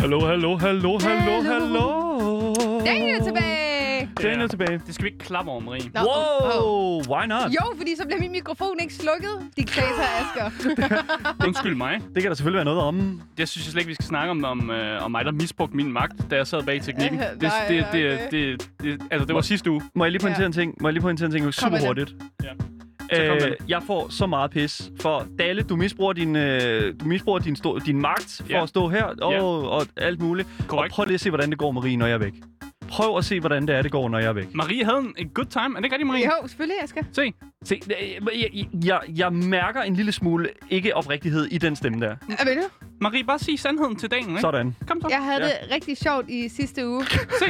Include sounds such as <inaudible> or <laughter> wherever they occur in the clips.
Hallo, hallo, hallo, hallo, hallo. Daniel er tilbage! Daniel er tilbage. Det skal vi ikke klappe over, Marie. Nå. Wow, why not? Jo, fordi så bliver min mikrofon ikke slukket. Diktator Asger. <laughs> Undskyld mig. Det kan der selvfølgelig være noget om. Det synes jeg slet ikke, vi skal snakke om, om, øh, om mig, der misbrugte min magt, da jeg sad bag teknikken. Nej, det, nej, det, det, okay. det, det, altså, det var sidste uge. Må jeg lige pointere Ja. en ting? Må jeg lige pointere en ting super med det. hurtigt? Ja. Øh, jeg får så meget pis, for Dalle, du misbruger din, øh, du misbruger din, stå, din magt for Ja. at stå her og, Ja. og alt muligt. Korrekt. Og prøv lige at se, hvordan det går, Marie, når jeg er væk. Prøv at se, hvordan det er, det går, når jeg er væk. Marie havde en, good time. Er det ikke rigtigt, Marie? Jo, selvfølgelig, Asger. Se. Se, øh, jeg, jeg, jeg mærker en lille smule ikke oprigtighed i den stemme der. Ja, ved du? Marie, bare sig sandheden til dagen, ikke? Sådan. Kom så. Jeg havde det rigtig sjovt i sidste uge. Se. <laughs>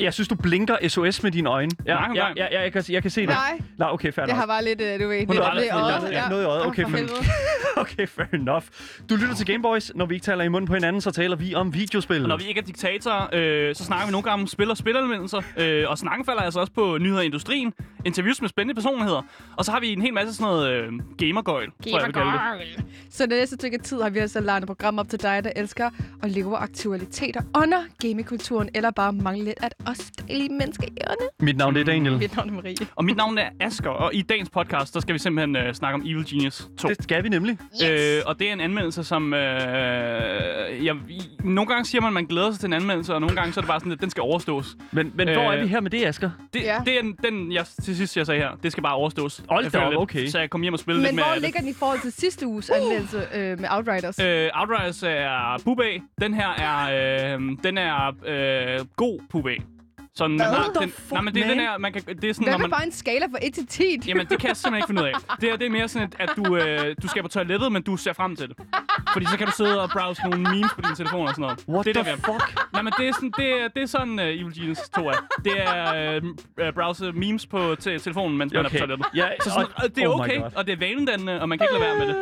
Jeg synes, du blinker SOS med dine øjne. Ja, Nej, ja, nej. ja, ja jeg, kan, jeg kan se det. Nej, Nej, okay, fair jeg nok. har bare lidt, øh, du ved, Hun lidt har lidt i øjet. ja, noget i øjet. Okay, for men- helvede. <laughs> Okay, fair enough. Du lytter til Gameboys. Når vi ikke taler i munden på hinanden, så taler vi om videospil. Og når vi ikke er diktatorer, øh, så snakker vi nogle gange om spil og spilanmeldelser. Øh, og snakken falder altså også på nyheder i industrien, interviews med spændende personligheder. Og så har vi en hel masse sådan noget øh, gamergøjl, tror jeg, jeg det. Så det næste stykke tid har vi altså lavet et program op til dig, der elsker at leve aktualiteter under gamingkulturen, eller bare mangler lidt at os daglige mennesker i ørene. Mit navn det er Daniel. Mit navn er Marie. Og mit navn er Asker, og i dagens podcast, der skal vi simpelthen øh, snakke om Evil Genius 2. Det skal vi nemlig. Øh, og det er en anmeldelse, som... Øh, jeg, nogle gange siger man, at man glæder sig til en anmeldelse, og nogle gange så er det bare sådan, at den skal overstås. Men, men hvor Øh, er vi her med det, Asger? Det, ja. det er den, den, jeg til sidst jeg sagde her. Det skal bare overstås. Hold da op, okay. Så jeg kom hjem og spille Men lidt med hvor det. ligger den i forhold til sidste uges anmeldelse øh, med Outriders? Øh, Outriders er pubag. Den her er, øh, den er øh, god pubag. Sådan, man What har, den, fuck, nej, men det er den man? her, man kan, det er sådan, Hvad når man, bare en skala fra 1 til 10? Jamen, det kan jeg simpelthen ikke finde ud af. <laughs> Det her, det er mere sådan, at, du, øh, du skal på toilettet, men du ser frem til det. Fordi så kan du sidde og browse nogle memes på din telefon og sådan noget. What det er the der, er. fuck? Nej, men det er sådan, det er, det er sådan uh, Evil Genius 2 er. Det er uh, browse memes på te- telefonen, mens man er på toilettet. Ja, Så sådan, og, det er oh okay, og det er vanedannende, og man kan ikke lade være med det.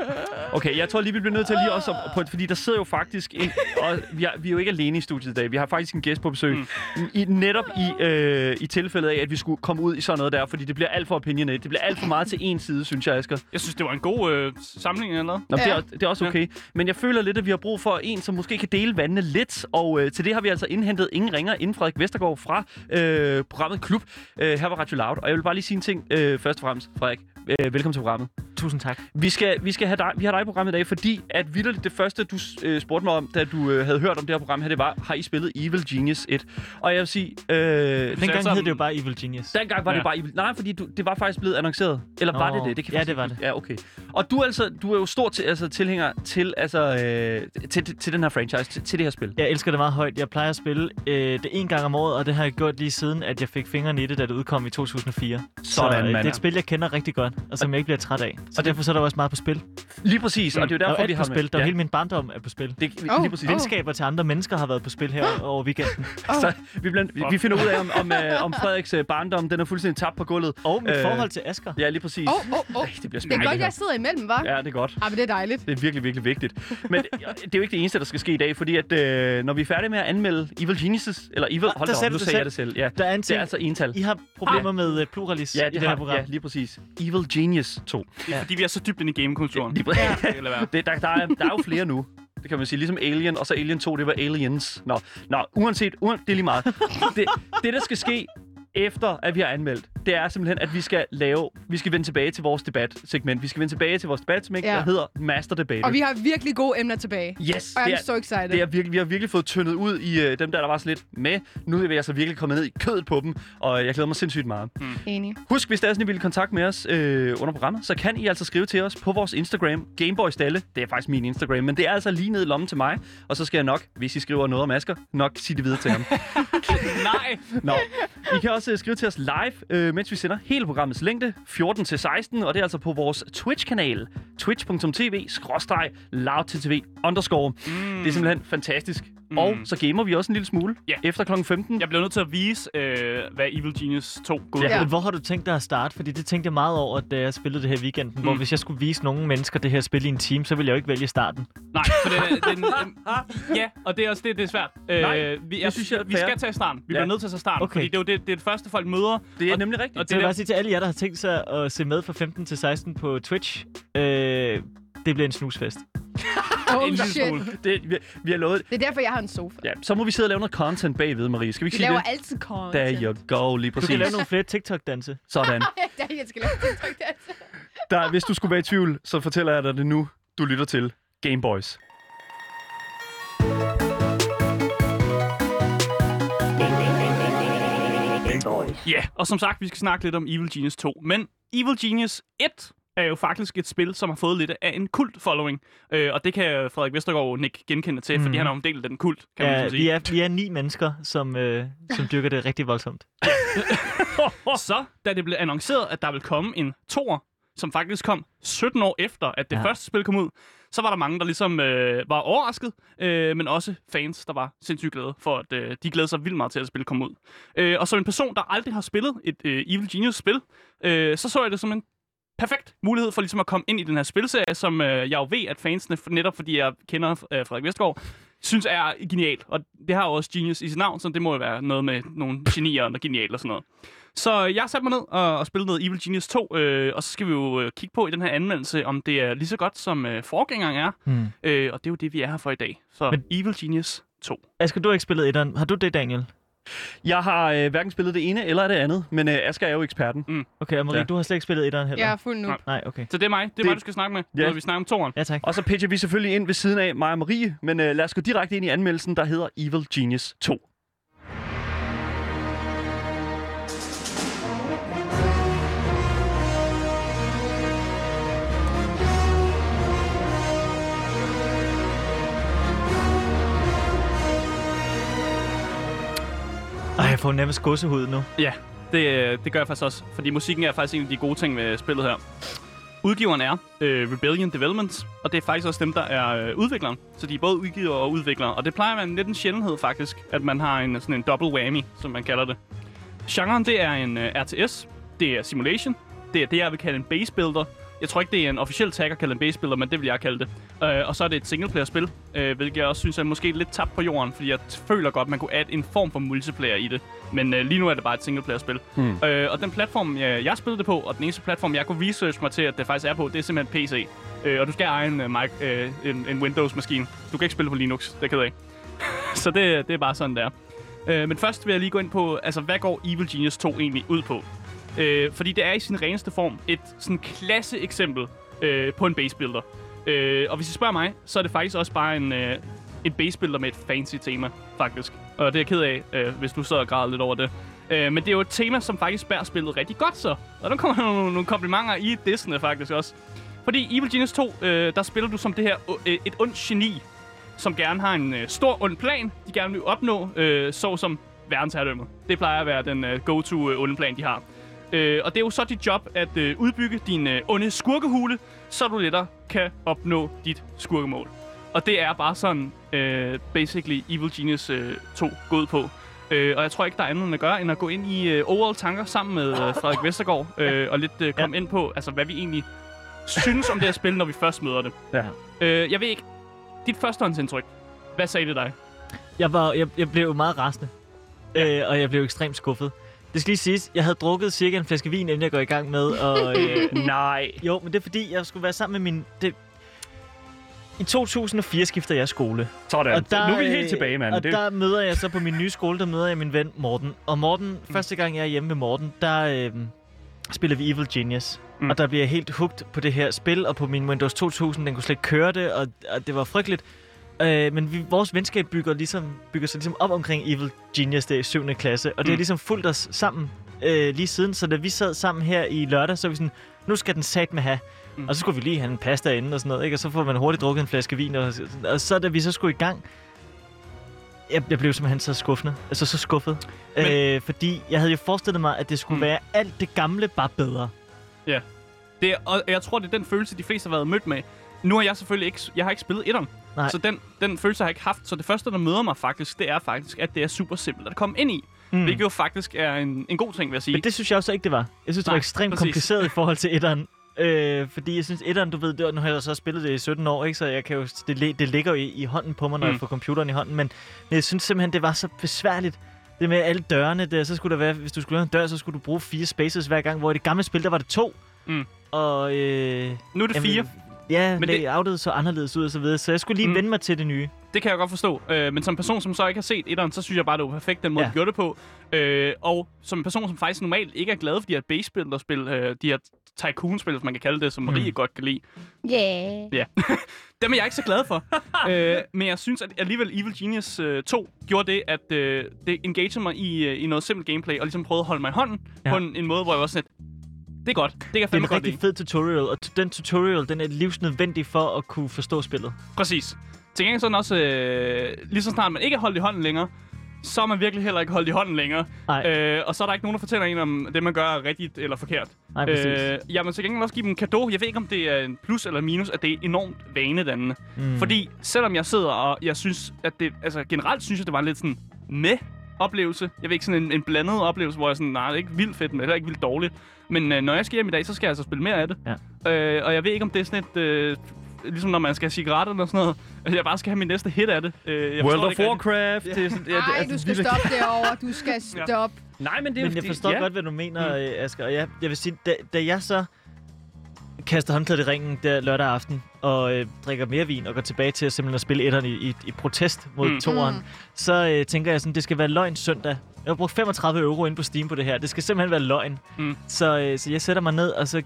Okay, jeg tror lige, vi bliver nødt til lige også at, på, fordi der sidder jo faktisk en, og vi, er, vi er jo ikke alene i studiet i dag. Vi har faktisk en gæst på besøg. Mm. I, netop i, øh, i tilfældet af, at vi skulle komme ud i sådan noget der, fordi det bliver alt for opinionated. Det bliver alt for meget til en side, synes jeg, Asger. Jeg synes, det var en god øh, samling eller noget. Nå, ja. det, Ja. er, det er også okay. Men jeg føler lidt, at vi har brug for en, som måske kan dele vandene lidt. Og øh, til det har vi altså indhentet ingen ringer inden Frederik Vestergaard fra øh, programmet Klub øh, her på Radio Loud. Og jeg vil bare lige sige en ting øh, først og fremmest, Frederik. Øh, velkommen til programmet. Tusind tak. Vi skal, vi skal have dig, vi har dig i programmet i dag, fordi at vildt det første, du øh, spurgte mig om, da du øh, havde hørt om det her program her, det var, har I spillet Evil Genius 1? Og jeg vil sige, øh, Dengang sammen- hed det jo bare Evil Genius. dengang var ja. det bare Evil. Nej, fordi du, det var faktisk blevet annonceret. Eller var Nå, det det? det kan ja, det var det. Ja, okay. Og du altså, du er jo stor til, altså, tilhænger til, altså, øh, til, til, til den her franchise, til, til det her spil. Jeg elsker det meget højt. Jeg plejer at spille øh, det en gang om året, og det har jeg gjort lige siden, at jeg fik fingrene i det, da det udkom i 2004. så Sådan, øh, det er et spil, jeg kender rigtig godt, og som jeg ikke bliver træt af. Så derfor så er der også meget på spil. Lige præcis, og det er jo Der er derfor, jo vi har på spil. Der er ja, hele min barndom er på spil. det, Oh, lige præcis. oh. Venskaber til andre mennesker har været på spil her over weekenden. Så vi, bliver, vi, vi finder ud af, om, om, øh, om Frederiks øh, barndom, den er fuldstændig tabt på gulvet. Og mit Øh, forhold til Asger. Ja, lige præcis. Åh, åh, åh. Ej, det bliver Det er spændende. godt, jeg sidder imellem, hva'? Ja, det er godt. Ah, men det er dejligt. Det er virkelig, virkelig vigtigt. Men det er jo ikke det eneste, der skal ske i dag, fordi at, øh, når vi er færdige med at anmelde Evil Geniuses, eller Evil, hold der da op, nu sagde jeg det selv. Ja, Der er en det er ting. altså ental. I har problemer med uh, pluralis Ja, i det her har, program. ja, lige præcis. Evil Genius 2. Det er fordi, vi er så dybt inde i gamekulturen. Det være. <laughs> Det, der, der, er, der er jo flere nu. Det kan man sige. Ligesom Alien, og så Alien 2, det var Aliens. Nå, Nå uanset, uan, det er lige meget. Det, det, der skal ske, efter at vi har anmeldt, det er simpelthen, at vi skal lave, vi skal vende tilbage til vores debatsegment. Vi skal vende tilbage til vores debatsegment, Ja. der hedder Master Debater. Og vi har virkelig gode emner tilbage. Yes, Og jeg er, er so excited. det er virkelig, vi har virkelig fået tyndet ud i øh, dem, der, der var så lidt med. Nu er vi altså virkelig kommet ned i kødet på dem, og jeg glæder mig sindssygt meget. Enig. Husk, hvis der er sådan, I vil kontakte med os øh, under programmet, så kan I altså skrive til os på vores Instagram, Gameboystalle. Det er faktisk min Instagram, men det er altså lige ned i lommen til mig. Og så skal jeg nok, hvis I skriver noget om Asger, nok sige det videre til ham. <laughs> Nej! Nå. I kan også øh, skrive til os live, øh, mens vi sender hele programmets længde, 14-16, og det er altså på vores Twitch-kanal, twitch.tv, skråstreg, loudttv, underscore. Mm. Det er simpelthen fantastisk. Mm. Og så gamer vi også en lille smule Ja. efter kl. 15. Jeg bliver nødt til at vise, øh, hvad Evil Genius 2 går Ja. Men hvor har du tænkt dig at starte? Fordi det tænkte jeg meget over, da jeg spillede det her weekenden. Mm. Hvor hvis jeg skulle vise nogle mennesker det her spil i en team, så ville jeg jo ikke vælge starten. Nej, for den, den, øh, ja, og det er også det, det er svært. Nej, øh, vi, jeg, synes jeg vi skal tage starten. Vi Ja. bliver nødt til at tage starten, Okay. fordi det er jo det, det, er det første, folk møder. Det er Og- nemlig rigtigt. og Så jeg vil der- bare sige til alle jer, der har tænkt sig at se med fra 15 til 16 på Twitch, øh, det bliver en snusfest. <laughs> Oh en shit. det, vi, vi har lovet... Det er derfor, jeg har en sofa. Ja, så må vi sidde og lave noget content bagved, Marie. Skal vi ikke Vi sige laver det? altid content. Der you go, lige Du præcis. kan lave nogle flere TikTok-danse. Sådan. <laughs> Der, jeg skal lave TikTok dans. Der, hvis du skulle være i tvivl, så fortæller jeg dig det nu. Du lytter til Game Boys. Ja, og som sagt, vi skal snakke lidt om Evil Genius 2. Men Evil Genius 1 er jo faktisk et spil, som har fået lidt af en kult-following. Øh, og det kan Frederik Vestergaard ikke genkende til, fordi Mhm. han jo en del af den kult, kan man Ja, så sige. vi, er, vi er ni mennesker, som, øh, som dyrker det rigtig voldsomt. <laughs> Så, da det blev annonceret, at der ville komme en toer, som faktisk kom 17 år efter, at det Ja. ja. første spil kom ud, så var der mange, der ligesom øh, var overrasket, øh, men også fans, der var sindssygt glade for, at øh, de glæder sig vildt meget til, at spillet kom ud. Øh, og som en person, der aldrig har spillet et øh, Evil Genius-spil, øh, så så jeg det som en perfekt mulighed for ligesom at komme ind i den her spilserie, som øh, jeg jo ved, at fansene, netop fordi jeg kender øh, Frederik Vestergaard, synes er genialt. Og det har jo også Genius i sit navn, så det må jo være noget med nogle genier, der er genialt og sådan noget. Så jeg satte mig ned og, og spillede noget Evil Genius 2, øh, og så skal vi jo øh, kigge på i den her anmeldelse, om det er lige så godt, som øh, forgængeren er. Hmm. Øh, og det er jo det, vi er her for i dag. Så Men- Men... Evil Genius 2. Asger, du har ikke spillet etteren. Har du det, Daniel? Jeg har øh, hverken spillet det ene eller det andet, men øh, Asger er jo eksperten. Okay, og Marie, Ja. du har slet ikke spillet etteren heller? Jeg er fuld nu. Nej. Nej, okay. Så det er mig. Det er Det- mig, du skal snakke med, Ja. når vi snakker om toeren. Ja, tak. Og så pitcher vi selvfølgelig ind ved siden af mig og Marie, men øh, lad os gå direkte ind i anmeldelsen, der hedder Evil Genius 2. får nærmest gåsehud nu. Ja, det, øh, det gør jeg faktisk også, fordi musikken er faktisk en af de gode ting med spillet her. Udgiveren er øh, Rebellion Developments, og det er faktisk også dem, der er øh, udvikleren. Så de er både udgiver og udvikler, og det plejer at være en lidt en sjældenhed faktisk, at man har en sådan en double whammy, som man kalder det. Genren, det er en øh, RTS, det er simulation, det er det, jeg vil kalde en base builder. Jeg tror ikke, det er en officiel tag at kalde en base builder, men det vil jeg kalde det. Øh, og så er det et singleplayer-spil, øh, hvilket jeg også synes er måske lidt tabt på jorden, fordi jeg føler godt, man kunne add en form for multiplayer i det. Men øh, lige nu er det bare et singleplayer-spil. Hmm. Øh, og den platform, jeg, jeg spillede det på, og den eneste platform, jeg kunne research mig til, at det faktisk er på, det er simpelthen PC. Øh, og du skal eje en, uh, mic, øh, en, en Windows-maskine. Du kan ikke spille på Linux, det er jeg af. <laughs> Så det, det er bare sådan, der. Øh, men først vil jeg lige gå ind på, altså hvad går Evil Genius 2 egentlig ud på? Øh, fordi det er i sin reneste form et sådan klasse eksempel øh, på en base builder. Øh, og hvis I spørger mig, så er det faktisk også bare en, øh, en base builder med et fancy tema, faktisk. Og det er jeg ked af, øh, hvis du så og græder lidt over det. Øh, men det er jo et tema, som faktisk bærer spillet rigtig godt så. Og der kommer <laughs> nogle, nogle komplimenter i Disney faktisk også. Fordi Evil Genius 2, øh, der spiller du som det her øh, et ondt geni, som gerne har en øh, stor ond plan, de gerne vil opnå, øh, så som verdensherredømmet. Det plejer at være den øh, go-to øh, onde plan, de har. Øh, og det er jo så dit job at øh, udbygge din øh, onde skurkehule, så du lettere kan opnå dit skurkemål. Og det er bare sådan, øh, basically, Evil Genius øh, 2 går ud på. Øh, og jeg tror ikke, der er andet end at gøre, end at gå ind i øh, overall tanker sammen med øh, Frederik Vestergaard, <laughs> øh, og lidt øh, komme ja. ind på, altså, hvad vi egentlig synes om det her spil, når vi først møder det. Ja. Øh, jeg ved ikke, dit førstehåndsindtryk, hvad sagde det dig? Jeg, var, jeg, jeg blev meget rasende, ja. øh, og jeg blev ekstremt skuffet. Det skal lige siges, jeg havde drukket cirka en flaske vin, inden jeg går i gang med. Og, øh, <laughs> Nej. jo, men det er fordi, jeg skulle være sammen med min... Det, I 2004 skifter jeg skole. Sådan. Og der, nu er vi øh, helt tilbage, mand. Og Det, der møder jeg så på min nye skole, der møder jeg min ven Morten. Og Morten, mm. første gang jeg er hjemme med Morten, der øh, spiller vi Evil Genius. Mm. Og der bliver jeg helt hugt på det her spil, og på min Windows 2000, den kunne slet ikke køre det, og, og det var frygteligt. Øh, men vi, vores venskab bygger, ligesom, bygger sig ligesom op omkring Evil Genius, er i 7. klasse. Og det har Mm. ligesom fulgt os sammen øh, lige siden. Så da vi sad sammen her i lørdag, så var vi sådan, nu skal den sat med have. Mm. Og så skulle vi lige have en pasta inden og sådan noget, ikke? Og så får man hurtigt drukket en flaske vin, og, og så da vi så skulle i gang, jeg, jeg blev simpelthen så skuffende. Altså så skuffet. Men... Øh, fordi jeg havde jo forestillet mig, at det skulle mm. Være alt det gamle, bare bedre. Det er, og jeg tror, det er den følelse, de fleste har været mødt med. Nu har jeg selvfølgelig ikke, jeg har ikke spillet etteren. Nej. Så den, den følelse har jeg ikke haft. Så det første, der møder mig faktisk, det er faktisk, at det er super simpelt at komme ind i. Mm. Hvilket jo faktisk er en, en god ting, vil jeg sige. Men det synes jeg også ikke, det var. Jeg synes, det Nej, var ekstremt præcis. kompliceret i forhold til etteren. Øh, fordi jeg synes, etteren, du ved, det, nu har jeg så spillet det i 17 år, ikke? så jeg kan jo, det, det ligger jo i, i hånden på mig, når mm. Jeg får computeren i hånden. Men, men jeg synes simpelthen, det var så besværligt. Det med alle dørene, der, så skulle der være, hvis du skulle lave en dør, så skulle du bruge fire spaces hver gang, hvor i det gamle spil, der var det to. Mm. Og øh, nu er det fire. Ja, Men det- layoutet så anderledes ud og så videre, så jeg skulle lige Mm. mm. vende mig til det nye. Det kan jeg godt forstå. Øh, men som person, som så ikke har set etteren, så synes jeg bare, det var perfekt, den måde, ja. Ja. de gjorde det på. Øh, og som en person, som faktisk normalt ikke er glad for de her base-spil, der spil, øh, de her tycoon-spil, hvis man kan kalde det, som Mm. Marie godt kan lide. Yeah. <laughs> Dem er jeg ikke så glad for. <laughs> øh, men jeg synes, at alligevel Evil Genius øh, 2 gjorde det, at øh, det engagerede mig i, øh, i noget simpelt gameplay, og ligesom prøvede at holde mig i hånden ja. Ja. på en, en måde, hvor jeg var sådan lidt, det er godt, det kan jeg Det er fandme en godt rigtig lide. fed tutorial, og t- den tutorial, den er livsnødvendig for at kunne forstå spillet. Præcis. Til gengæld så er den også, øh, lige så snart man ikke er holdt i hånden længere, så er man virkelig heller ikke holdt i hånden længere. Nej. Øh, og så er der ikke nogen, der fortæller en om det, man gør er rigtigt eller forkert. Nej, præcis. Øh, jeg må til gengæld også give dem en kado. Jeg ved ikke, om det er en plus eller minus, at det er enormt vanedannende. Mm. Fordi selvom jeg sidder og jeg synes, at det... Altså generelt synes jeg, det var lidt sådan med oplevelse. Jeg ved ikke, sådan en, en blandet oplevelse, hvor jeg sådan, nej, det er ikke vildt fedt, men det er ikke vildt dårligt. Men øh, når jeg skal hjem i dag, så skal jeg altså spille mere af det. Ja. Øh, og jeg ved ikke, om det er sådan et... Øh, ligesom når man skal have cigaretter eller sådan noget. At jeg bare skal have min næste hit af det. Øh, jeg forstår World of. Warcraft. Det er sådan, ja, Nej, altså, du skal det- stoppe derovre. Du skal <laughs> stoppe. Nej, men det er Men jeg fordi- forstår ja. godt, hvad du mener, mm. Asger. Og jeg, jeg vil sige, da, da jeg så kaster håndklædet i ringen der lørdag aften, og øh, drikker mere vin, og går tilbage til at simpelthen at spille etteren i, i, i protest mod Mm. toeren, Mm. så øh, tænker jeg sådan, det skal være løgn søndag. Jeg har brugt 35 euro ind på Steam på det her. Det skal simpelthen være løgn. Mm. Så, øh, så jeg sætter mig ned, og så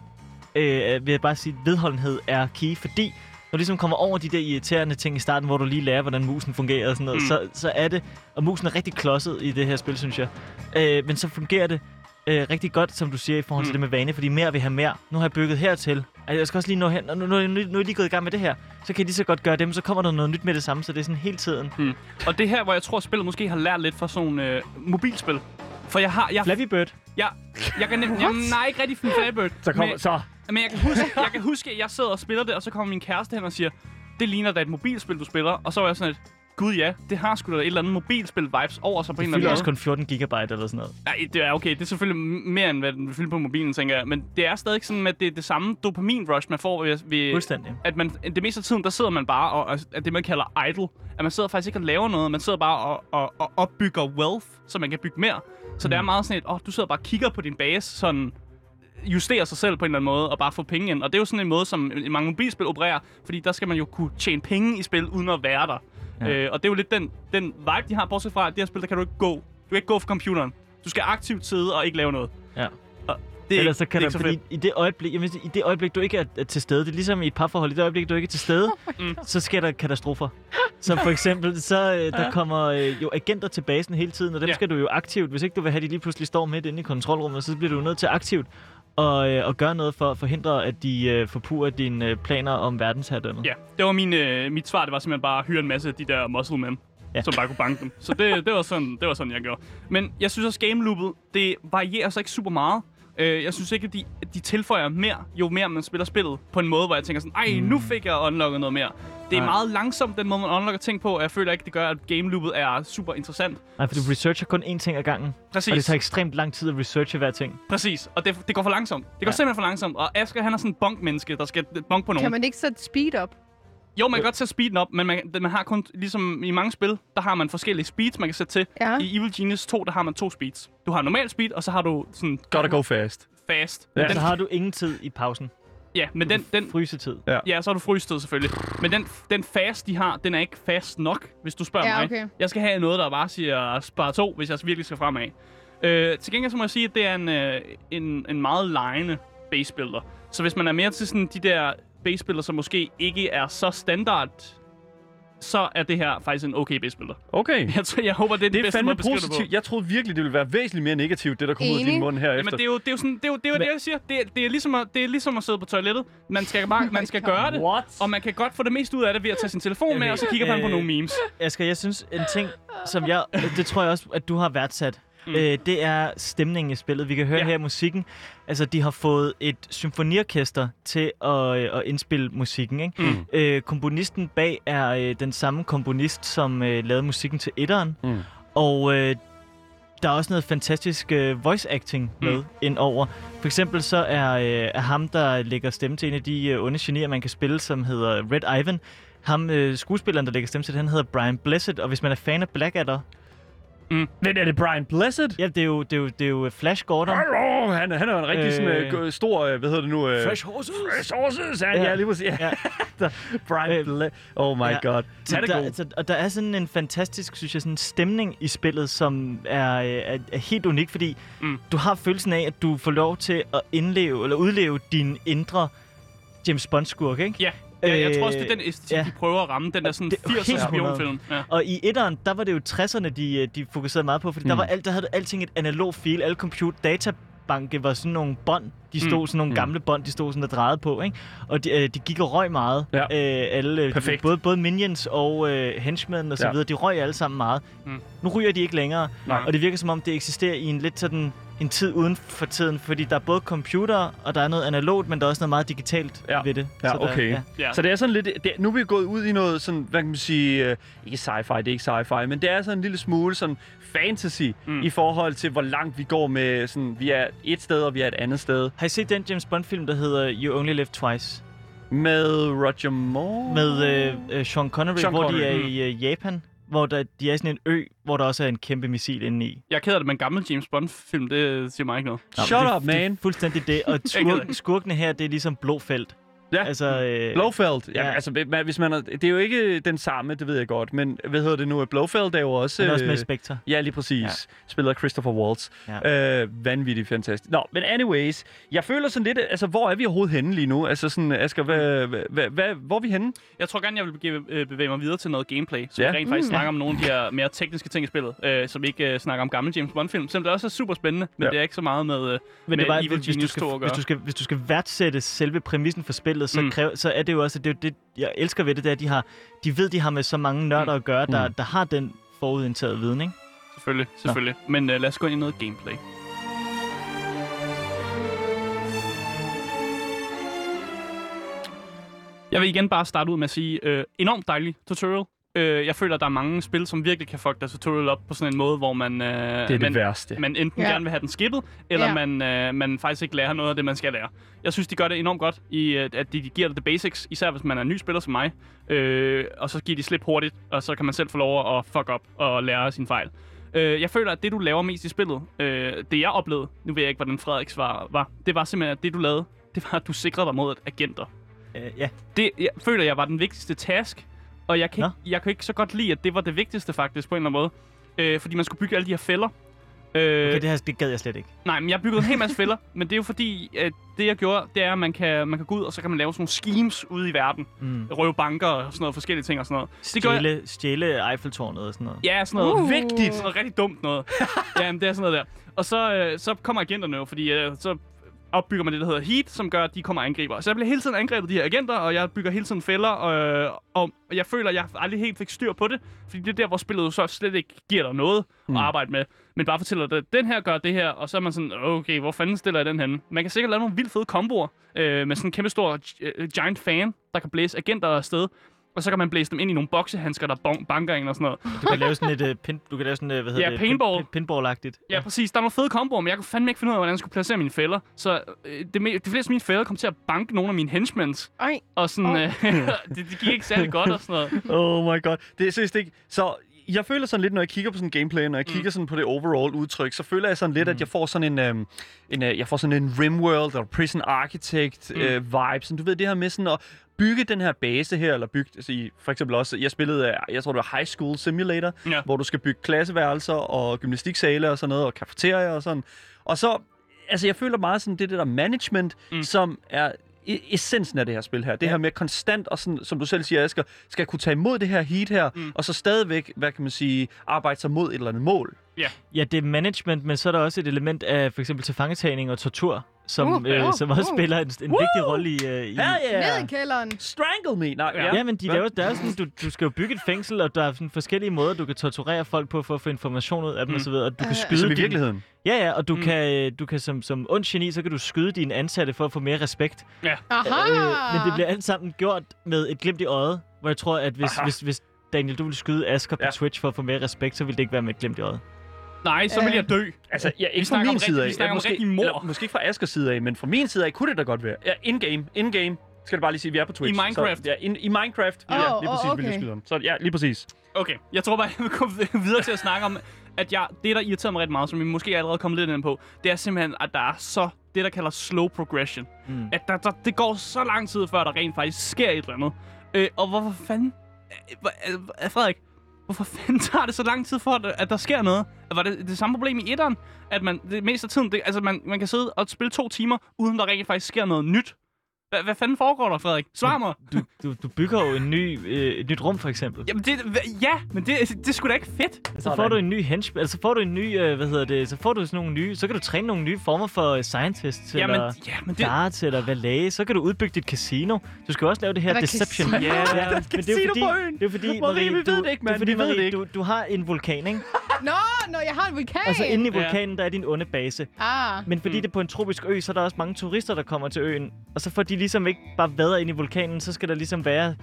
øh, vil jeg bare sige, at vedholdenhed er key, fordi når du ligesom kommer over de der irriterende ting i starten, hvor du lige lærer, hvordan musen fungerer og sådan noget, mm. så, så er det, og musen er rigtig klodset i det her spil, synes jeg. Øh, men så fungerer det øh, rigtig godt, som du siger, i forhold til Mm. det med vane, fordi mere vil have mere. Nu har jeg bygget hertil. Altså, jeg skal også lige nå hen, nu, nu, nu, nu er jeg lige gået i gang med det her. Så kan jeg lige så godt gøre dem, så kommer der noget nyt med det samme, så det er sådan hele tiden. Og det er her, hvor jeg tror, spillet måske har lært lidt fra sådan nogle øh, mobilspil. For jeg har... Jeg, Flappy Bird. jeg, jeg kan nemt, jamen, nej, ikke rigtig Flappy Bird. Så kommer, men, så. men jeg kan, huske, jeg kan huske, at jeg sidder og spiller det, og så kommer min kæreste hen og siger, det ligner da et mobilspil, du spiller. Og så var jeg sådan et, gud ja, det har sgu da et eller andet mobilspil-vibes over sig på en Det eller anden fylder måde. også kun 14 gigabyte eller sådan noget. Nej, det er okay. Det er selvfølgelig mere, end hvad den vil fylde på mobilen, tænker jeg. Men det er stadig sådan, at det er det samme dopamin-rush, man får ved, ved Fuldstændig. at man, det meste af tiden, der sidder man bare og, og at det, man kalder idle. At man sidder faktisk ikke og laver noget. Man sidder bare og, og, og opbygger wealth, så man kan bygge mere. Så mm. det er meget sådan et, åh, oh, du sidder bare og kigger på din base, sådan justerer sig selv på en eller anden måde, og bare få penge ind. Og det er jo sådan en måde, som mange mobilspil opererer, fordi der skal man jo kunne tjene penge i spil, uden at være der. Ja. Ja. Øh, og det er jo lidt den, den vibe, de har, bortset fra, at det her spil, der kan du ikke gå. Du kan ikke gå fra computeren. Du skal aktivt sidde og ikke lave noget. Ja. Og det er, Ellers så kan det så fordi i det øjeblik, jeg sige, i det øjeblik, du ikke er, er til stede, det er ligesom i et parforhold, i det øjeblik, du ikke er til stede, <laughs> Mm. så sker der katastrofer. Så for eksempel, så øh, der kommer øh, jo agenter til basen hele tiden, og dem Ja. ja. skal du jo aktivt, hvis ikke du vil have, de lige pludselig står midt inde i kontrolrummet, så bliver du nødt til aktivt og, øh, og gøre noget for at forhindre, at de øh, forpurer dine øh, planer om verdensherredømmet. Ja, det var min, øh, mit svar. Det var simpelthen bare at hyre en masse af de der muscle men, ja. Som bare kunne banke dem. Så det, det, var sådan, det var sådan, jeg gjorde. Men jeg synes også, game loopet, det varierer så ikke super meget. Øh, jeg synes ikke, at de, de tilføjer mere, jo mere man spiller spillet. På en måde, hvor jeg tænker sådan, ej, nu fik jeg unlocket noget mere. Det er Nej. meget langsomt, den måde, man unlocker ting på, og jeg føler ikke, det gør, at game loopet er super interessant. Nej, for du researcher kun én ting ad gangen, Præcis. og det tager ekstremt lang tid at researche hver ting. Præcis, og det, det går for langsomt. Det går ja. Ja. simpelthen for langsomt, og Asger, han er sådan en bunk-menneske, der skal bunk på nogen. Kan man ikke sætte speed op? Jo, man kan godt sætte speeden op, men man, man har kun, ligesom i mange spil, der har man forskellige speeds, man kan sætte til. Ja. I Evil Genius 2, der har man to speeds. Du har normal speed, og så har du sådan Gotta go fast. fast. Ja. Men Så den, har du ingen tid i pausen. ja, men den, den, Frysetid. ja, så har du frystet selvfølgelig. Men den, den fast, de har, den er ikke fast nok, hvis du spørger Ja, mig. okay. Jeg skal have noget, der bare siger spar to, hvis jeg virkelig skal fremad. Øh, til gengæld så må jeg sige, at det er en, øh, en, en meget lejende base builder. Så hvis man er mere til sådan de der base builder, som måske ikke er så standard, så er det her faktisk en okay base builder. Okay. <laughs> Jeg, tror, jeg håber, det er Det den er bedste måde på. positivt. Jeg troede virkelig, det ville være væsentligt mere negativt, det der kom ud af din mund her Jamen, efter. det er jo, det er jo sådan, det er jo, det, er jo det, jeg siger. Det er, det, er ligesom at, det er ligesom at sidde på toilettet. Man skal, bare, man skal gøre det, What? og man kan godt få det mest ud af det ved at tage sin telefon med, Okay. og så kigger man på Øh, nogle memes. Asger, jeg synes, en ting, som jeg... Det tror jeg også, at du har værdsat. Mm. øh, det er stemningen i spillet. Vi kan høre Ja. her i musikken. Altså, de har fået et symfoniorkester til at, øh, at indspille musikken. Ikke? Mm. Øh, komponisten bag er øh, den samme komponist, som øh, lavede musikken til etteren. Mm. Og øh, der er også noget fantastisk øh, voice acting med Mm. mm. indover. For eksempel så er, øh, er ham, der lægger stemme til en af de øh, onde genier, man kan spille, som hedder Red Ivan. Ham, øh, skuespilleren, der lægger stemme til det, han hedder Brian Blessed. Og hvis man er fan af Blackadder, Men er det Brian Blessed? ja, det er jo, det er jo, det er jo Flash Gordon. Hallo, han, han er jo en rigtig sådan, Øh. øh, stor, øh, hvad hedder det nu? Øh, Horses! Fresh Horses, han, ja. Ja. ja, lige præcis. Ja. <laughs> Ja. Brian Øh, Ble- Oh my ja. god. Så Han er der, god. altså, og der er sådan en fantastisk, synes jeg, sådan stemning i spillet, som er, øh, er, er helt unik, fordi Mm. mm. du har følelsen af, at du får lov til at indleve, eller udleve din indre James Bond-skurk, ikke? Ja, ja jeg tror også, Øh, det er den æstetik, ja. de prøver at ramme. Den der sådan Det er 80'er helt spionfilm. Ja. Og i etteren, der var det jo 60'erne, de, øh, de fokuserede meget på, fordi mm. der, Mm. var alt, der havde alting et analog feel. Alle computer databanke var sådan nogle bånd. De stod Mm. sådan nogle Mm. gamle bånd, de stod sådan og drejede på, ikke? Og de, øh, de gik og røg meget. Ja. Øh, alle, øh, Perfekt. Både, både minions og øh, henchmen og så Ja. videre, de røg alle sammen meget. Mm. Nu ryger de ikke længere, Nej. og det virker som om, det eksisterer i en lidt sådan en tid uden for tiden, fordi der er både computer, og der er noget analogt, men der er også noget meget digitalt Ja. ved det. Ja, Så der, okay. ja. Ja. Så det er sådan lidt... Det, nu er vi gået ud i noget sådan, hvad kan man sige... Øh, ikke sci-fi, det er ikke sci-fi, men det er sådan en lille smule sådan fantasy Mm. i forhold til, hvor langt vi går med sådan... Vi er et sted, og vi er et andet sted. Har I set den James Bond-film, der hedder You Only Live Twice? Med Roger Moore? med øh, øh, Sean Connery, Sean hvor Connery, de er mm. i øh, Japan, hvor der, de er sådan en ø, hvor der også er en kæmpe missil inde i. Jeg er ked af det, men en gammel James Bond-film, det siger mig ikke noget. Nå, Shut men det, up, Det er man. fuldstændig det. Og <laughs> skurk, skurkene her, det er ligesom Blåfelt. Ja. Altså, øh, Blofeld. Ja, Ja. altså, man- hvis man er, det er jo ikke den samme, det ved jeg godt, men hvad hedder det nu? Blofeld er jo også... han er også med i øh, Spectre. Ja, lige præcis. Ja. Ja. Spiller Christopher Waltz. Ja. Øh, vanvittigt fantastisk. Nå, men anyways. Jeg føler sådan lidt, altså, hvor er vi overhovedet henne lige nu? Altså sådan, Asger, hvad, hvad, hvad, hvor er vi henne? Jeg tror gerne, jeg vil øh, bevæge mig videre til noget gameplay, så Ja. vi rent faktisk Mm. snakker om nogle af de her mere tekniske ting i spillet, øh, som ikke øh, snakker om gamle James Bond-film, selvom det også er super spændende, men Ja. det er ikke så meget med, øh, Men med det er bare, Evil hvis, hvis, du Genius skal, 2 at gøre. hvis, du skal, hvis du skal værdsætte selve præmissen for spillet, så, Mm. mm. kræver, så er det jo også, det, er jo det jeg elsker ved det, det er, at de, har, de ved, de har med så mange nørder at gøre, der, Mm. der har den forudindtaget viden, ikke? Selvfølgelig, selvfølgelig. Men øh, lad os gå ind i noget gameplay. Jeg vil igen bare starte ud med at sige, øh, enormt dejlig tutorial. Øh, jeg føler, at der er mange spil, som virkelig kan fuck deres tutorial op på sådan en måde, hvor man, øh, Det er det man, værste. man enten Ja. gerne vil have den skippet, eller Ja. man, øh, man faktisk ikke lærer noget af det, man skal lære. Jeg synes, de gør det enormt godt, i øh, at de, giver dig the basics, især hvis man er en ny spiller som mig. Øh, og så giver de slip hurtigt, og så kan man selv få lov at fuck op og lære sin fejl. Øh, jeg føler, at det, du laver mest i spillet, øh, det jeg oplevede, nu ved jeg ikke, hvordan Frederiks var, var, det var simpelthen, at det, du lavede, det var, at du sikrede dig mod agenter. Øh, ja. Det jeg føler jeg var den vigtigste task, og jeg kan, ikke, jeg kan ikke så godt lide, at det var det vigtigste faktisk, på en eller anden måde. Øh, fordi man skulle bygge alle de her fælder. Øh, Okay, det, her, det gad jeg slet ikke. Nej, men jeg byggede en hel masse <laughs> fælder, men det er jo fordi, at det jeg gjorde, det er, at man kan, man kan gå ud, og så kan man lave sådan nogle schemes ude i verden. Mm. Røve banker og sådan noget, forskellige ting og sådan noget. Det gør jeg, Stjæle, stjæle Eiffeltårnet og sådan noget. Ja, sådan noget Uh. vigtigt. Sådan noget rigtig dumt noget. <laughs> ja, men det er sådan noget der. Og så, øh, så kommer agenterne jo, fordi øh, så opbygger man det, der hedder heat, som gør, at de kommer og angriber. Så jeg bliver hele tiden angrebet de her agenter, og jeg bygger hele tiden fælder, øh, og jeg føler, at jeg aldrig helt fik styr på det, fordi det er der, hvor spillet jo så slet ikke giver dig noget mm. at arbejde med, men bare fortæller dig, den her gør det her, og så er man sådan, okay, hvor fanden stiller jeg den henne? Man kan sikkert lave nogle vildt fede komboer, øh, med sådan en kæmpe stor øh, giant fan, der kan blæse agenter afsted, og så kan man blæse dem ind i nogle boksehandsker, der bon- banker en og sådan noget. Du kan lave sådan et uh, pin, du kan lave sådan, uh, hvad hedder Ja, det? paintball. Pin, pinball-agtigt. Ja, præcis. Der er nogle fede komboer, men jeg kunne fandme ikke finde ud af, hvordan jeg skulle placere mine fælder. Så øh, det, me- de fleste af mine fælder kom til at banke nogle af mine henchmens. Ej, Og sådan, Åh. øh, <laughs> det, det gik ikke særlig godt og sådan noget. <laughs> Oh my god. Det er seriøst ikke... Så jeg føler sådan lidt, når jeg kigger på sådan gameplay, når jeg Mm. kigger sådan på det overall udtryk, så føler jeg sådan lidt, at jeg får sådan en, øhm, en øh, jeg får sådan en Rimworld eller Prison Architect Mm. øh, vibe. Sådan, du ved, det her med sådan at bygge den her base her, eller bygge, altså, for eksempel også, jeg spillede, øh, jeg tror det var High School Simulator, Ja. hvor du skal bygge klasseværelser og gymnastiksale og sådan noget, og kafeterier og sådan. Og så, altså jeg føler meget sådan det, det der management, Mm. mm. som er essensen af det her spil her. Det Ja. her med konstant, og sådan, som du selv siger, Asger, skal kunne tage imod det her heat her, Mm. og så stadigvæk, hvad kan man sige, arbejde sig mod et eller andet mål. Ja, det er management, men så er der også et element af for eksempel tilfangetagning og tortur, som, Uh, øh, uh, som også uh. spiller en, en vigtig rolle i... Øh, i Ja, ja. Ned i kælderen. Strangle me. Nej, ja. Ja, men de laver, der er sådan, du, du skal jo bygge et fængsel, og der er sådan forskellige måder, du kan torturere folk på for at få information ud af dem Mm. og så videre. Og du kan Øh. skyde Som i din- virkeligheden. Ja, ja, og du Mm. kan, øh, du kan som, som ond geni, så kan du skyde dine ansatte for at få mere respekt. Aha! Øh, men det bliver alt sammen gjort med et glimt i øjet, hvor jeg tror, at hvis, Aha. hvis, hvis Daniel, du ville skyde Asger på Ja. Twitch for at få mere respekt, så ville det ikke være med et glimt i øjet. Nej, så vil Øh. jeg dø. Altså, ja, Vi ikke fra snakker om min side rigtig- af. vi snakker Ja, om måske, rigtig mor. eller, måske ikke fra Askers side af, men fra min side af kunne det da godt være. Ja, in-game. In-game. Skal det bare lige sige, vi er på Twitch. I Minecraft. Så, ja, in, i Minecraft. Åh, ja, lige præcis, vil jeg okay. skyde ham. Så ja, lige præcis. Okay, jeg tror bare, <laughs> jeg vil gå videre til at snakke om, at jeg, det, der irriterer mig rigtig meget, som vi måske er allerede kommet lidt ind på, det er simpelthen, at der er så det, der kalder slow progression. Mm. At der, der, det går så lang tid, før der rent faktisk sker et eller andet. Øh, og hvorfor fanden... Øh, hvor- øh, Frederik, hvorfor fanden tager det så lang tid for, at, der sker noget? Var det det samme problem i etteren? At man det meste af tiden, det, altså man, man kan sidde og spille to timer, uden der rent faktisk sker noget nyt. Hvad, hvad fanden foregår der, Frederik? Svar mig. Du, du, du bygger jo en ny, øh, et nyt rum, for eksempel. Jamen, det, ja, men det, det er sgu da ikke fedt. Så får du en ny hench, altså så får du en ny, øh, hvad hedder det, så får du sådan nogle nye, så kan du træne nogle nye former for øh, scientists, Jamen, eller ja, men det... darts, eller valet, så kan du udbygge dit casino. Du skal jo også lave det her Er der deception. casino? Ja, <laughs> Der men det er jo fordi, på øen. det er fordi, Marie, Marie, vi ved du, det ikke, det er mand. fordi, Vi ved det Marie, ikke. du, du har en vulkan, ikke? Nå, når jeg har en vulkan. Og så inde i Ja. vulkanen, der er din onde base. Ah. Men fordi Mm. det er på en tropisk ø, så er der også mange turister, der kommer til øen. Og så får de ligesom ikke bare vader ind i vulkanen, så skal der ligesom være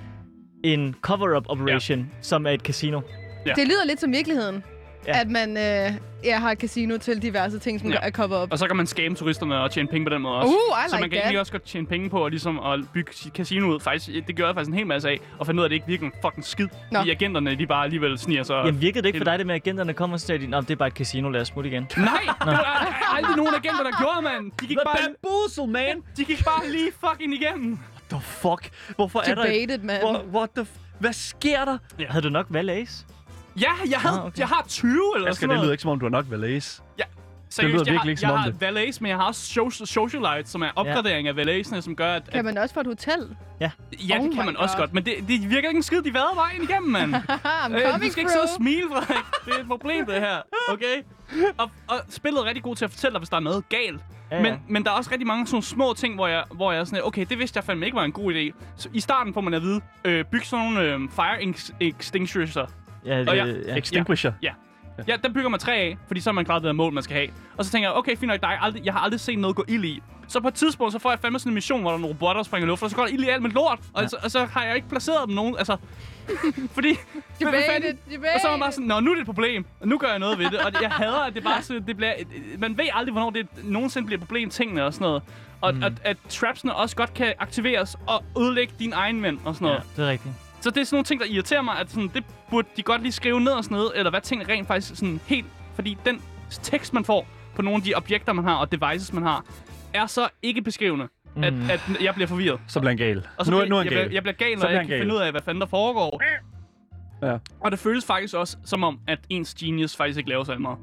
en cover-up operation, ja. som er et casino. Ja. Det lyder lidt som virkeligheden. Ja. At man øh, ja, har et casino til diverse ting, som Ja. er cover op. Og så kan man scam turisterne og tjene penge på den måde også. Uh, I så like man kan that. egentlig også godt tjene penge på at, ligesom, at bygge sit casino ud. Faktisk, det gør jeg faktisk en hel masse af. Og finde ud af, at det ikke virker en fucking skid. Nå. Fordi agenterne, de bare alligevel sniger sig. Jamen virkede det ikke for dig, det med at agenterne kommer og siger, at "Nå, det er bare et casino, lad os smutte igen. Nej, det var aldrig nogen agenter, der gjorde, mand. De gik, The bare, bamboozle, man! de gik bare lige fucking igennem. The fuck? Hvorfor er der... Debated, man. Hvor, what the... f- Hvad sker der? Ja. Havde du nok valets? Ja, jeg, havde, Ah, okay. jeg har 20 eller Asger, sådan det noget. lyder ikke som om, du har nok valets. Seriøst, lyder jeg, virkelig har, ikke som jeg om har det. valets, men jeg har også social, socialite, som er opgradering af valetesene, som gør, at... Kan man også få et hotel? ja, det Oh kan my man også God. godt, men det, det virker ikke en skid, de vader vejen igennem, mand. <laughs> Øh, du skal ikke sidde og smile, Frederik. Det er et problem, det her. Okay? Og, og spillet er rigtig god til at fortælle dig, hvis der er noget galt. Ja, Men, men der er også rigtig mange sådan små ting, hvor jeg, hvor jeg er sådan, okay, det vidste jeg fandme ikke var en god idé. Så I starten får man at vide, øh, byg sådan nogle øh, fire ex- extinguishers. Ja, det, Og ja. jeg- ja. Extinguisher. Ja, den bygger man tre af, fordi så har man klaret det der mål, man skal have. Og så tænker jeg, okay, fint nok, der er aldrig, jeg har aldrig set noget gå ild i. Så på et tidspunkt, så får jeg fandme sådan en mission, hvor der er nogle robotter, der springer i luften, og så går der ild i alt med lort. Og, Ja. så, og så har jeg ikke placeret dem nogen, altså... <laughs> fordi... hvad Debated, fanden- debated. Og så er man bare sådan, nå, nu er det et problem, og nu gør jeg noget ved det. Og jeg hader, at det bare så, det bliver... Man ved aldrig, hvornår det nogensinde bliver et problem, tingene og sådan noget. Og mm. at, at trapsene også godt kan aktiveres og ødelægge din egen mænd og sådan ja, noget. det er rigtigt. Så det er sådan nogle ting, der irriterer mig, at sådan, det burde de godt lige skrive ned og sådan noget, eller hvad tingene rent faktisk sådan helt... Fordi den tekst, man får på nogle af de objekter, man har, og devices, man har, er så ikke beskrivende, mm. at, at jeg bliver forvirret. Så bliver han gal. Og så nu, bliver, nu er han jeg, gal. bliver, jeg bliver gal, når jeg ikke kan finde ud af, hvad fanden der foregår. Ja. Og det føles faktisk også som om, at ens genius faktisk ikke laver så meget.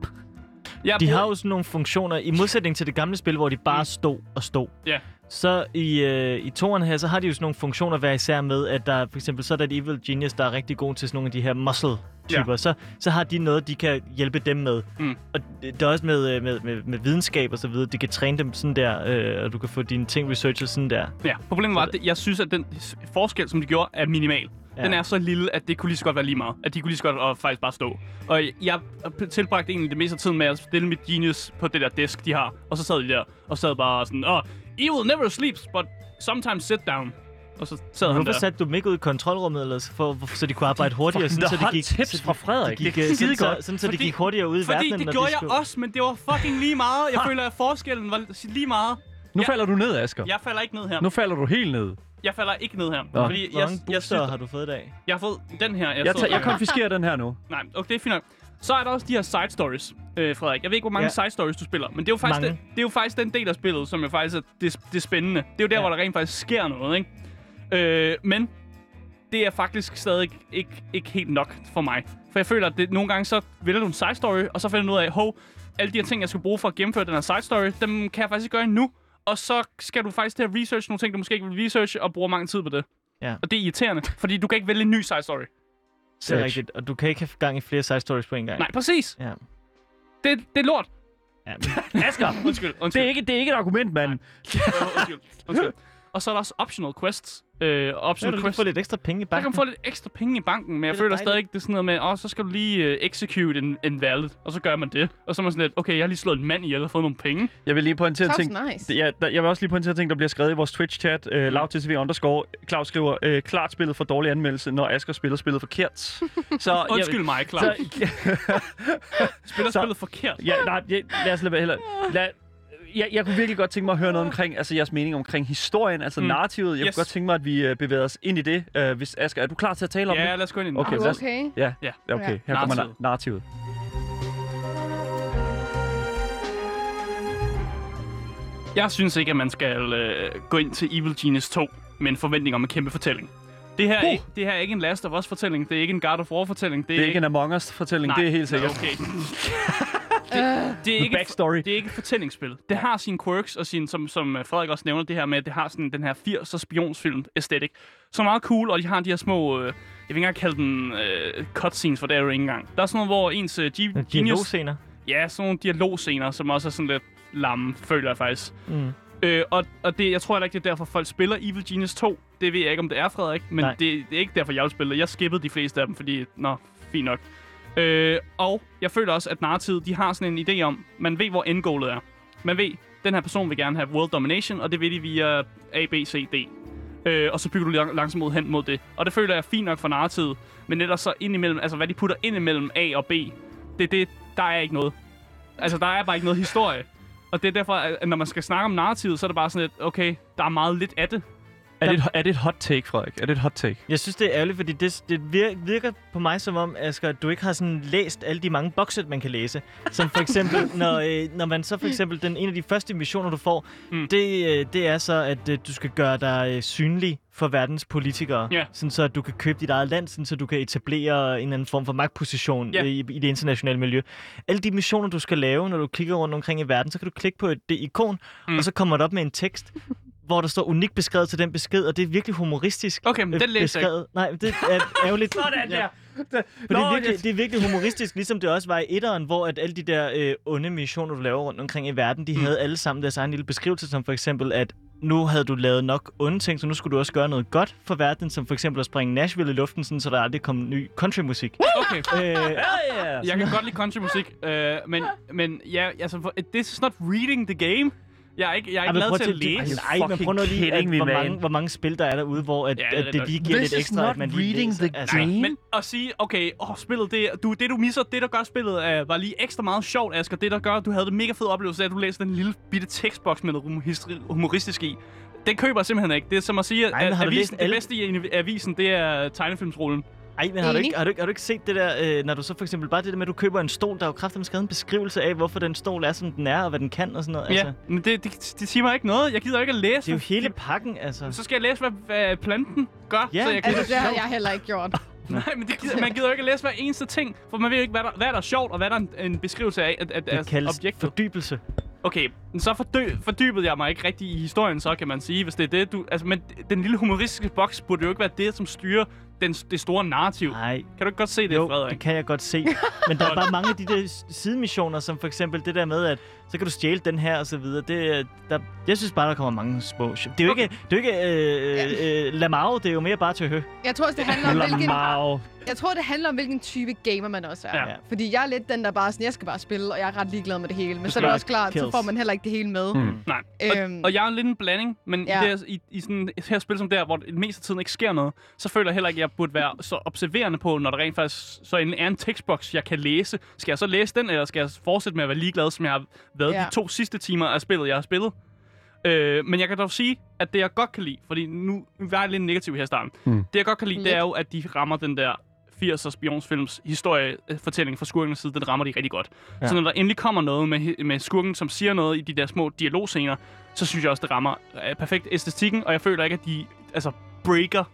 Jeg De bruger- har jo sådan nogle funktioner, i modsætning til det gamle spil, hvor de bare Mm. stod og stod. Ja. Så i, øh, i toren her, så har de jo sådan nogle funktioner hver især med, at der for eksempel, så er der et Evil Genius, der er rigtig god til sådan nogle af de her muscle-typer. Ja. Så, så har de noget, de kan hjælpe dem med. Mm. Og det det er også med, øh, med, med, med videnskab og så videre. De kan træne dem sådan der, øh, og du kan få dine ting researchet sådan der. Ja, problemet var, at det- jeg synes, at den forskel, som de gjorde, er minimal. Ja. Den er så lille, at det kunne lige så godt være lige meget. At de kunne lige så godt og faktisk bare stå. Og jeg tilbragte egentlig det meste af tiden med at stille mit genius på det der disk, de har. Og så sad de der og sad bare sådan, oh, evil never sleeps, but sometimes sit down. Og så sad han Hvorfor der. satte du dem ikke ud i kontrolrummet, eller så, for, for, så de kunne arbejde hurtigere? Sådan, så hot de gik, tips fra Frederik. De gik, Det øh, sådan, skidegodt. så, sådan, så Fordi- gik hurtigere ud i Fordi verdenen, det når gjorde de jeg skulle... også, men det var fucking lige meget. Jeg føler, at forskellen var lige meget. Nu Ja. falder du ned, Asger. Jeg falder ikke ned her. Nu falder du helt ned. Jeg falder ikke ned her. Nå. Fordi Hvor jeg, mange jeg, booster synes, har du fået i dag? jeg har fået den her. Jeg, sidder tager, jeg konfiskerer den her nu. Nej, okay, det er fint nok. Så er der også de her side stories, øh, Frederik. Jeg ved ikke, hvor mange Ja. side stories du spiller, men det er, jo faktisk Mange. den, det er jo faktisk den del af spillet, som jo faktisk er det, det spændende. Det er jo der, Ja. hvor der rent faktisk sker noget, ikke? Øh, men det er faktisk stadig ikke, ikke helt nok for mig. For jeg føler, at det, nogle gange så vælger du en side story, og så finder du ud af, hov, alle de her ting, jeg skal bruge for at gennemføre den her side story, dem kan jeg faktisk ikke gøre endnu. Og så skal du faktisk til at research nogle ting, du måske ikke vil researche, og bruger mange tid på det. Ja. Og det er irriterende, fordi du kan ikke vælge en ny side story. Det er rigtigt, og du kan ikke have gang i flere side stories på en gang. Nej, præcis. Ja. Det, det er lort. Ja, men, <laughs> Asger, Undskyld, undskyld. det er ikke, det er ikke et argument, mand. Øh, <laughs> undskyld, undskyld. Og så er der også optional quests. Øh, kan optional du lige quests. få lidt ekstra penge i Så kan banken. man få lidt ekstra penge i banken, men jeg er føler dejligt. stadig, det er sådan noget med, åh, så skal du lige uh, execute en, en valid, og så gør man det. Og så er man sådan lidt, okay, jeg har lige slået en mand ihjel og fået nogle penge. Jeg vil lige pointere Sounds ting. nice. Ja, der, jeg vil også lige pointere ting, der bliver skrevet i vores Twitch-chat. Uh, Mm. LoudTV underscore. Claus skriver, uh, klart spillet for dårlig anmeldelse, når Asger spiller spillet forkert. <laughs> så, Undskyld mig, klar. Så, <laughs> Spiller så- spillet forkert. ja, nej, ja, lad os lade være heller. Lad, jeg, jeg kunne virkelig godt tænke mig at høre noget omkring, altså jeres mening omkring historien, altså Mm. narrativet. Jeg Yes. kunne godt tænke mig, at vi uh, bevæger os ind i det. Uh, hvis Asger, er du klar til at tale om Ja, det? lad os gå ind i den. Okay, Er os- okay? Ja, Ja. okay. Her Ja. kommer Narrativet. na- narrativet. Jeg synes ikke, at man skal øh, gå ind til Evil Genius 2 med en forventning om en kæmpe fortælling. Det her, er, Uh. ikke, det her er ikke en Last of Us-fortælling. Det er ikke en God of War-fortælling. Det er ikke en Among Us-fortælling, Nej. det er helt sikkert. Okay. <laughs> Øh, Det er ikke et, Backstory. det er ikke et fortællingsspil. Det har sine quirks, og sin, som, som Frederik også nævner, det her med, at det har sådan den her 80'er spionsfilm aesthetic. Så meget cool, og de har de her små, øh, jeg vil ikke engang kalde dem øh, cutscenes, for det er jo ikke engang. Der er sådan noget, hvor ens øh, Genius... Dialogscener. Ja, sådan nogle dialogscener, som også er sådan lidt lamme, føler jeg faktisk. Mm. Øh, og, og det, jeg tror heller ikke, det er derfor, folk spiller Evil Genius 2. Det ved jeg ikke, om det er, Frederik. Men Nej. det, det, er ikke derfor, jeg vil spille det. Jeg skippede de fleste af dem, fordi... Nå, fint nok. Øh, og jeg føler også, at narrativet, de har sådan en idé om, man ved, hvor endgoalet er. Man ved, den her person vil gerne have world domination, og det vil de via A, B, C, D. Øh, og så bygger du lang- langsomt mod hen mod det. Og det føler jeg fint nok for narrativet. Men ellers så ind imellem, altså hvad de putter ind imellem A og B, det er det, der er ikke noget. Altså, der er bare ikke noget historie. Og det er derfor, at når man skal snakke om narrativet, så er det bare sådan lidt, okay, der er meget lidt af det. Er det, et, er det et hot take, Frederik? Er det et hot take? Jeg synes, det er ærgerligt, fordi det, det vir- virker på mig som om, Asger, at du ikke har sådan læst alle de mange bokset, man kan læse. Som for eksempel, <laughs> når, øh, når man så for eksempel, den en af de første missioner, du får, Mm. det, øh, det er så, at øh, du skal gøre dig øh, synlig for verdens politikere. Ja. Sådan så, at du kan købe dit eget land, sådan så du kan etablere en eller anden form for magtposition Ja. øh, i, i det internationale miljø. Alle de missioner, du skal lave, når du klikker rundt omkring i verden, så kan du klikke på et, det ikon, mm. og så kommer det op med en tekst, hvor der står unikt beskrevet til den besked, og det er virkelig humoristisk. Okay, men øh, den læser jeg ikke. Nej, det er ærgerligt. <laughs> Sådan der. For det, er virkelig, det er virkelig humoristisk, ligesom det også var i etteren, hvor at alle de der øh, onde missioner, du laver rundt omkring i verden, de Mm. havde alle sammen deres egen lille beskrivelse, som for eksempel, at nu havde du lavet nok onde ting, så nu skulle du også gøre noget godt for verden, som for eksempel at springe Nashville i luften, sådan, så der aldrig kom ny countrymusik. Okay. øh, Ja, ja. Jeg kan godt lide countrymusik, øh, men, men ja, altså, this is not reading the game. Jeg er ikke, jeg er ikke prøv til at læse. Ej, men prøv nu lige, at, hvor, man. mange, hvor mange spil der er derude, hvor at, Ja, det er at det lige giver This lidt is ekstra, not at man lige reading læser. the Altså, game. Men at sige, okay, åh, spillet, det, du, det du misser, det der gør spillet, uh, var lige ekstra meget sjovt, Asger. Det der gør, at du havde det mega fed oplevelse af, at du læste den lille bitte tekstboks med noget humoristisk i. Den køber jeg simpelthen ikke. Det er som at sige, at Nej, du avisen, læst det alle- bedste i en- avisen, det er tegnefilmsrullen. Ej, men har du, ikke, har, du ikke, har du ikke set det der, øh, når du så for eksempel bare det der med, at du køber en stol, der er jo kraftigt skrevet en beskrivelse af, hvorfor den stol er, som den er, og hvad den kan og sådan noget. Ja, men det, det, det siger mig ikke noget. Jeg gider ikke at læse. Det er jo hele pakken, altså. Så skal jeg læse, hvad, hvad planten gør. Ja, så jeg kan... Altså, det har jeg heller ikke gjort. <laughs> Nej, men det gider, man gider jo ikke at læse hver eneste ting, for man ved jo ikke, hvad der, hvad der er sjovt, og hvad der er en, en beskrivelse af, at, at, Det kaldes objektet. fordybelse. Okay, men så fordø, fordybede jeg mig ikke rigtig i historien, så kan man sige, hvis det er det, du... Altså, men den lille humoristiske boks burde jo ikke være det, som styrer den, det store narrativ. Nej, Kan du ikke godt se det, jo, Frederik? det kan jeg godt se. Men der er bare mange af de der sidemissioner, som for eksempel det der med, at så kan du stjæle den her og så videre. Det, er- der, jeg synes bare, der kommer mange små... Det er jo Okay. ikke, det er jo ikke øh, øh, Lamau, det er jo mere bare til hø. Jeg tror også, det handler om, hvilken, Lamau. jeg tror, det handler om, hvilken type gamer man også er. Ja. Fordi jeg er lidt den, der bare sådan, jeg skal bare spille, og jeg er ret ligeglad med det hele. Men så er det også klart, så får man heller ikke det hele med. Mm. Nej. Øhm, Og, og jeg er lidt en blanding, men Ja. i, det, i, i sådan et her spil som der, hvor det meste af tiden ikke sker noget, så føler jeg heller ikke, at jeg burde være så observerende på, når der rent faktisk så endelig er en tekstboks, jeg kan læse. Skal jeg så læse den, eller skal jeg fortsætte med at være ligeglad, som jeg har været Ja. de to sidste timer af spillet, jeg har spillet? Øh, men jeg kan dog sige, at det jeg godt kan lide, fordi nu var jeg lidt negativ her i starten. Mm. Det jeg godt kan lide, det Lidt. er jo, at de rammer den der 80'er spionsfilms historiefortælling fra skurkenes side, den rammer de rigtig godt. Ja. Så når der endelig kommer noget med, med skurken, som siger noget i de der små dialogscener, så synes jeg også, det rammer øh, perfekt æstetikken, og jeg føler ikke, at de altså, breaker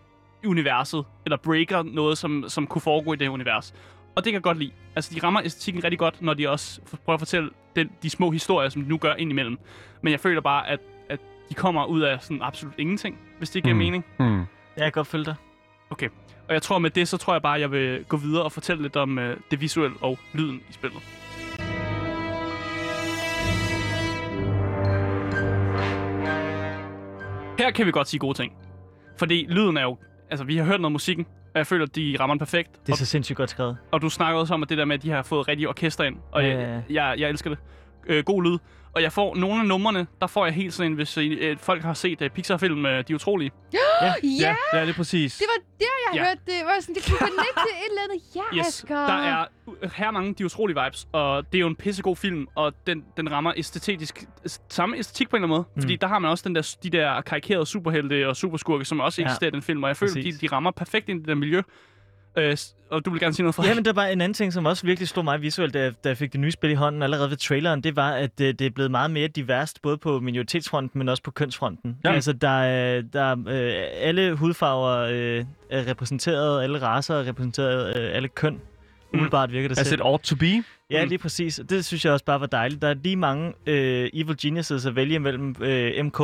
universet, eller breaker noget, som, som kunne foregå i det her univers og det kan jeg godt lide. Altså, de rammer æstetikken rigtig godt, når de også prøver at fortælle den, de små historier, som de nu gør indimellem. Men jeg føler bare, at, at de kommer ud af sådan absolut ingenting, hvis det giver mm. mening. Mm. Ja, jeg kan godt følge dig. Okay. Og jeg tror med det, så tror jeg bare, at jeg vil gå videre og fortælle lidt om øh, det visuelle og lyden i spillet. Her kan vi godt sige gode ting. Fordi lyden er jo... Altså, vi har hørt noget musikken, og jeg føler, at de rammer den perfekt. Det er og, så sindssygt godt skrevet. og du snakker også om, at det der med, at de har fået rigtig orkester ind. Og Ja, ja, ja. jeg, jeg elsker det. Øh, god lyd. Og jeg får nogle af numrene, der får jeg helt sådan en, hvis øh, folk har set øh, Pixar-film øh, De Utrolige. <gasps> Ja, Ja, ja, det er præcis. det var der, jeg Ja. hørte det. Var sådan, det kunne connecte til et eller andet. Ja, Yes, Asger. der er uh, her mange De Utrolige vibes, og det er jo en pissegod film, og den, den rammer æstetisk, samme æstetik på en eller anden måde. Mm. Fordi der har man også den der, de der karikerede superhelte og superskurke, som også Ja. eksisterer i den film, og jeg føler, de, de rammer perfekt ind i det der miljø. Øh, og du vil gerne sige noget for Ja, men der var en anden ting, som også virkelig slog mig visuelt, da da jeg fik det nye spil i hånden allerede ved traileren. Det var, at det, det er blevet meget mere diverst, både på minoritetsfronten, men også på kønsfronten. Ja. Altså, der er, der er øh, alle hudfarver øh, er repræsenteret, alle racer er repræsenteret, øh, alle køn. Umiddelbart virker det it selv. ought to be. Ja, Mm. lige præcis. Det synes jeg også bare var dejligt. Der er lige mange øh, evil geniuses at vælge mellem øh, MK.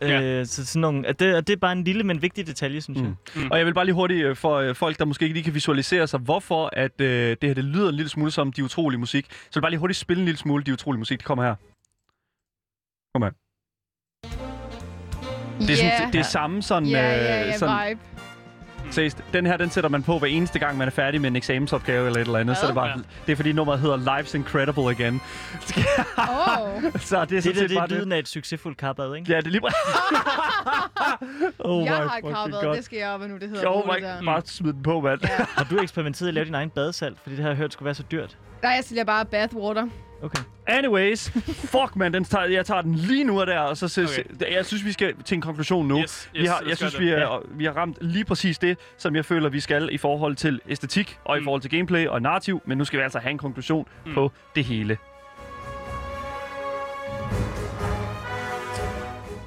Ja. Øh, så sådan nogle, at det, og det er bare en lille, men vigtig detalje, synes Mm. jeg. Mm. Og jeg vil bare lige hurtigt øh, for øh, folk, der måske ikke lige kan visualisere sig, hvorfor at øh, det her det lyder en lille smule som de utrolige musik. Så vil bare lige hurtigt spille en lille smule de utrolige musik. Det kommer her. Kom her. Det er, sådan, det, det er samme sådan... Ja, øh, ja, sådan vibe. Seriøst, den her, den sætter man på hver eneste gang, man er færdig med en eksamensopgave eller et eller andet. Så det er, bare, Ja. det er fordi nummeret hedder Life's Incredible Again. <laughs> Åh. <laughs> så det er Det, det, det bare er lyden af et succesfuldt kappad, ikke? Ja, det er lige <laughs> oh jeg har God. det skal jeg op, hvad nu det hedder. Oh bruge my det der. Bare smid den på, mand. Ja. Har du eksperimenteret i at lave din egen badesalt? Fordi det har jeg hørt skulle være så dyrt. Nej, jeg sælger bare bathwater. Okay. Anyways, <laughs> fuck man, den tager, jeg tager den lige nu af der, og så, så Okay. jeg synes, vi skal til en konklusion nu. Yes, yes, vi har, jeg synes, vi, er, vi har ramt lige præcis det, som jeg føler, vi skal i forhold til æstetik, og i Mm. forhold til gameplay og narrativ, men nu skal vi altså have en konklusion mm. på det hele.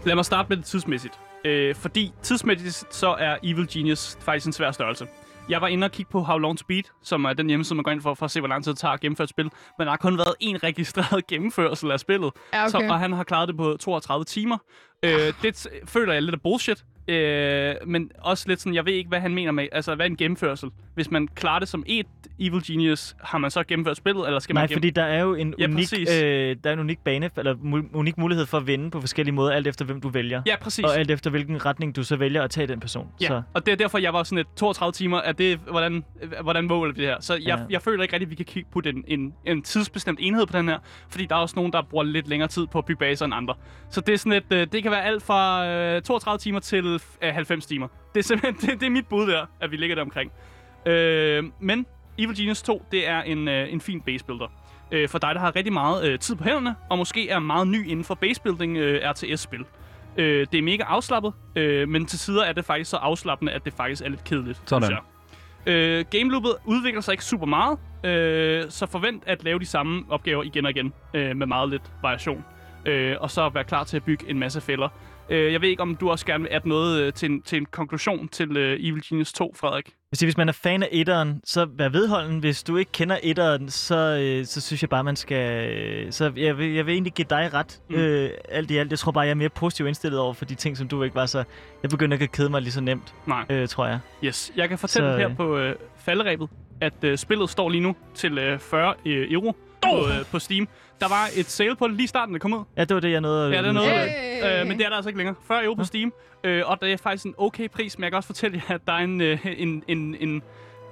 Lad mig starte med det tidsmæssigt. Øh, fordi tidsmæssigt, så er Evil Genius faktisk en svær størrelse. Jeg var inde og kigge på How Long to Beat, som er den hjemmeside, man går ind for, for at se, hvor lang tid det tager at gennemføre et spil. Men der har kun været én registreret <laughs> gennemførsel af spillet, Ja, okay. så, og han har klaret det på 32 timer. Øh, det t- føler jeg lidt af bullshit. Øh, men også lidt sådan, jeg ved ikke, hvad han mener med, altså hvad er en gennemførsel? Hvis man klarer det som et Evil Genius, har man så gennemført spillet, eller skal Nej, man gennem- fordi der er jo en Ja, unik, præcis. øh, der er en unik bane, eller mu- unik mulighed for at vinde på forskellige måder, alt efter hvem du vælger. Ja, præcis. Og alt efter hvilken retning du så vælger at tage den person. Ja, Så, og det er derfor, jeg var sådan et 32 timer, at det, hvordan, hvordan måler vi det her? Så jeg, Ja. jeg føler ikke rigtigt, at vi kan kigge på en, en, en tidsbestemt enhed på den her, fordi der er også nogen, der bruger lidt længere tid på at bygge baser end andre. Så det er sådan et, øh, det kan være alt fra øh, 32 timer til øh, 90 timer. Det er simpelthen, <laughs> det, det er mit bud der, at vi ligger der omkring. Øh, men Evil Genius 2, det er en, øh, en fin basebuilder. Øh, for dig, der har rigtig meget øh, tid på hænderne, og måske er meget ny inden for basebuilding øh, RTS-spil. Øh, det er mega afslappet, øh, men til tider er det faktisk så afslappende, at det faktisk er lidt kedeligt. Sådan. Øh, gameloopet udvikler sig ikke super meget, øh, så forvent at lave de samme opgaver igen og igen, øh, med meget lidt variation. Øh, og så være klar til at bygge en masse fælder. Øh, jeg ved ikke, om du også gerne vil adde noget øh, til, en, til en konklusion til øh, Evil Genius 2, Frederik? hvis, hvis man er fan af etteren, så vær vedholden. Hvis du ikke kender etteren, så, øh, så synes jeg bare, man skal... Øh, så jeg vil, jeg vil egentlig give dig ret, Mm. øh, alt i alt. Jeg tror bare, jeg er mere positivt indstillet over for de ting, som du ikke var så... Jeg begynder ikke at kede mig lige så nemt, Nej. øh, tror jeg. Yes. Jeg kan fortælle Så, her øh, på øh, falderæbet, at øh, spillet står lige nu til øh, 40 øh, euro på, øh, på Steam. Der var et sale på det lige i starten, det kom ud. Ja, det var det, jeg nåede Ja, det er noget. Hey! Øh, men det er der altså ikke længere. 40 euro på Steam. Øh, og det er faktisk en okay pris, men jeg kan også fortælle jer, at der er en, øh, en, en, en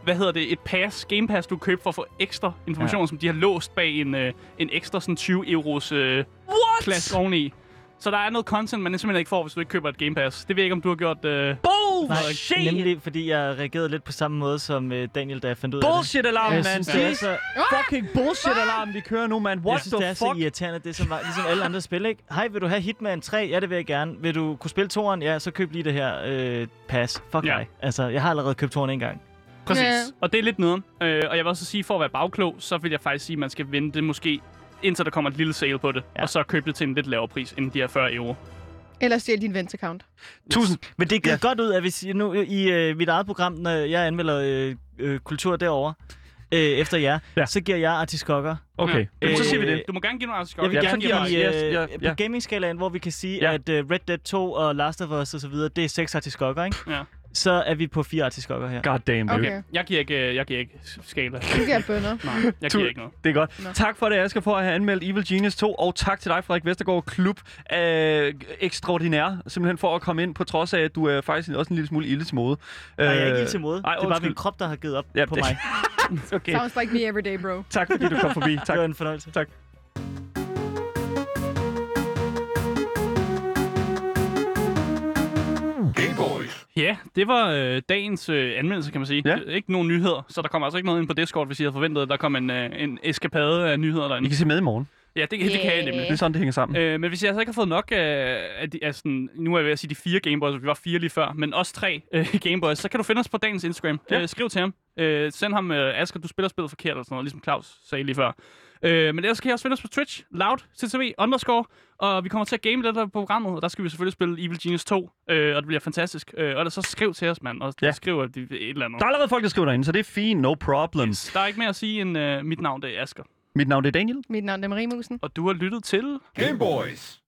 hvad hedder det, et pass, game pass, du kan købe for at få ekstra information, ja. som de har låst bag en, øh, en ekstra sådan 20 euros øh, klasse oveni. Så der er noget content, man simpelthen ikke får, hvis du ikke køber et game pass. Det ved jeg ikke, om du har gjort... Øh... Bullshit! Nej, nemlig fordi jeg reagerede lidt på samme måde som øh, Daniel, da jeg fandt ud af det. Bullshit alarm, Jeg man. synes, Det det er er så, fucking bullshit alarm, vi kører nu, man. jeg What synes, det the er så fuck? irriterende. Det er som, ligesom alle andre spil, ikke? Hej, vil du have Hitman 3? Ja, det vil jeg gerne. Vil du kunne spille toeren? Ja, så køb lige det her øh, pass. Fuck Ja. dig. Altså, jeg har allerede købt toeren en gang. Præcis. Ja. Og det er lidt nederen. Øh, og jeg vil også sige, for at være bagklog, så vil jeg faktisk sige, at man skal vente måske indtil der kommer et lille sale på det, ja. Ja. og så købe det til en lidt lavere pris end de her 40 euro. Eller stjæl din vens account. Tusind. Men det er Ja. ja. godt ud, at hvis nu i øh, mit eget program, når jeg anmelder øh, øh, kultur derovre, øh, efter jer, Ja. ja. så giver jeg artiskokker. Okay, Ja. så siger vi Øh, det. Du må gerne give nogle Jeg vil Ja, ja, gerne giver give jeg- øh, yes, ja, ja. på gaming-skalaen, hvor vi kan sige, Ja. ja. at øh, Red Dead 2 og Last of Us og så videre, det er seks artiskokker, ikke? Ja. Så er vi på fire artiskokker her. God damn, baby. Okay, Jeg giver ikke, øh, jeg giver ikke skala. du giver bønder. Nej, jeg <laughs> giver ikke noget. Det er godt. Nå. Tak for det, Asger, for at have anmeldt Evil Genius 2, og tak til dig, Frederik Vestergaard, klub øh, ekstraordinær, simpelthen for at komme ind, på trods af, at du er faktisk også en lille smule ilde til mode. Nej, jeg er ikke helt til mode. ej, det er bare min krop, der har givet op Ja, på det- mig. <laughs> Okay, Sounds like me every day, bro. tak fordi du kom forbi. <laughs> Det Tak. var en fornøjelse. tak. Ja, det var øh, dagens øh, anmeldelse, kan man sige. Ja. Ikke nogen nyheder, så der kommer altså ikke noget ind på Discord, hvis I havde forventet, at der kom en, øh, en eskapade af nyheder I derinde. kan se med i morgen. Ja, det, det kan jeg nemlig. Det er sådan, det hænger sammen. Øh, men hvis jeg altså ikke har fået nok af, af, de, af sådan, nu er jeg ved at sige de fire Gameboys, vi var fire lige før, men også tre øh, <laughs> Gameboys, så kan du finde os på dagens Instagram. Ja. Øh, skriv til ham. Øh, send ham, øh, Asger, du spiller spillet forkert, eller sådan noget, ligesom Claus sagde lige før. Øh, men ellers kan I også finde os på Twitch, loud, ccv, underscore, og vi kommer til at game lidt af programmet, og der skal vi selvfølgelig spille Evil Genius 2, øh, og det bliver fantastisk. Øh, og så skriv til os, mand, og Ja. skriv at det, et eller andet. Der er allerede folk, der skriver derinde, så det er fint. No problem. Yes. Der er ikke mere at sige end øh, mit navn, det er Asger. Mit navn det er Daniel. Mit navn er Marie Musen. Og du har lyttet til... Game Boys.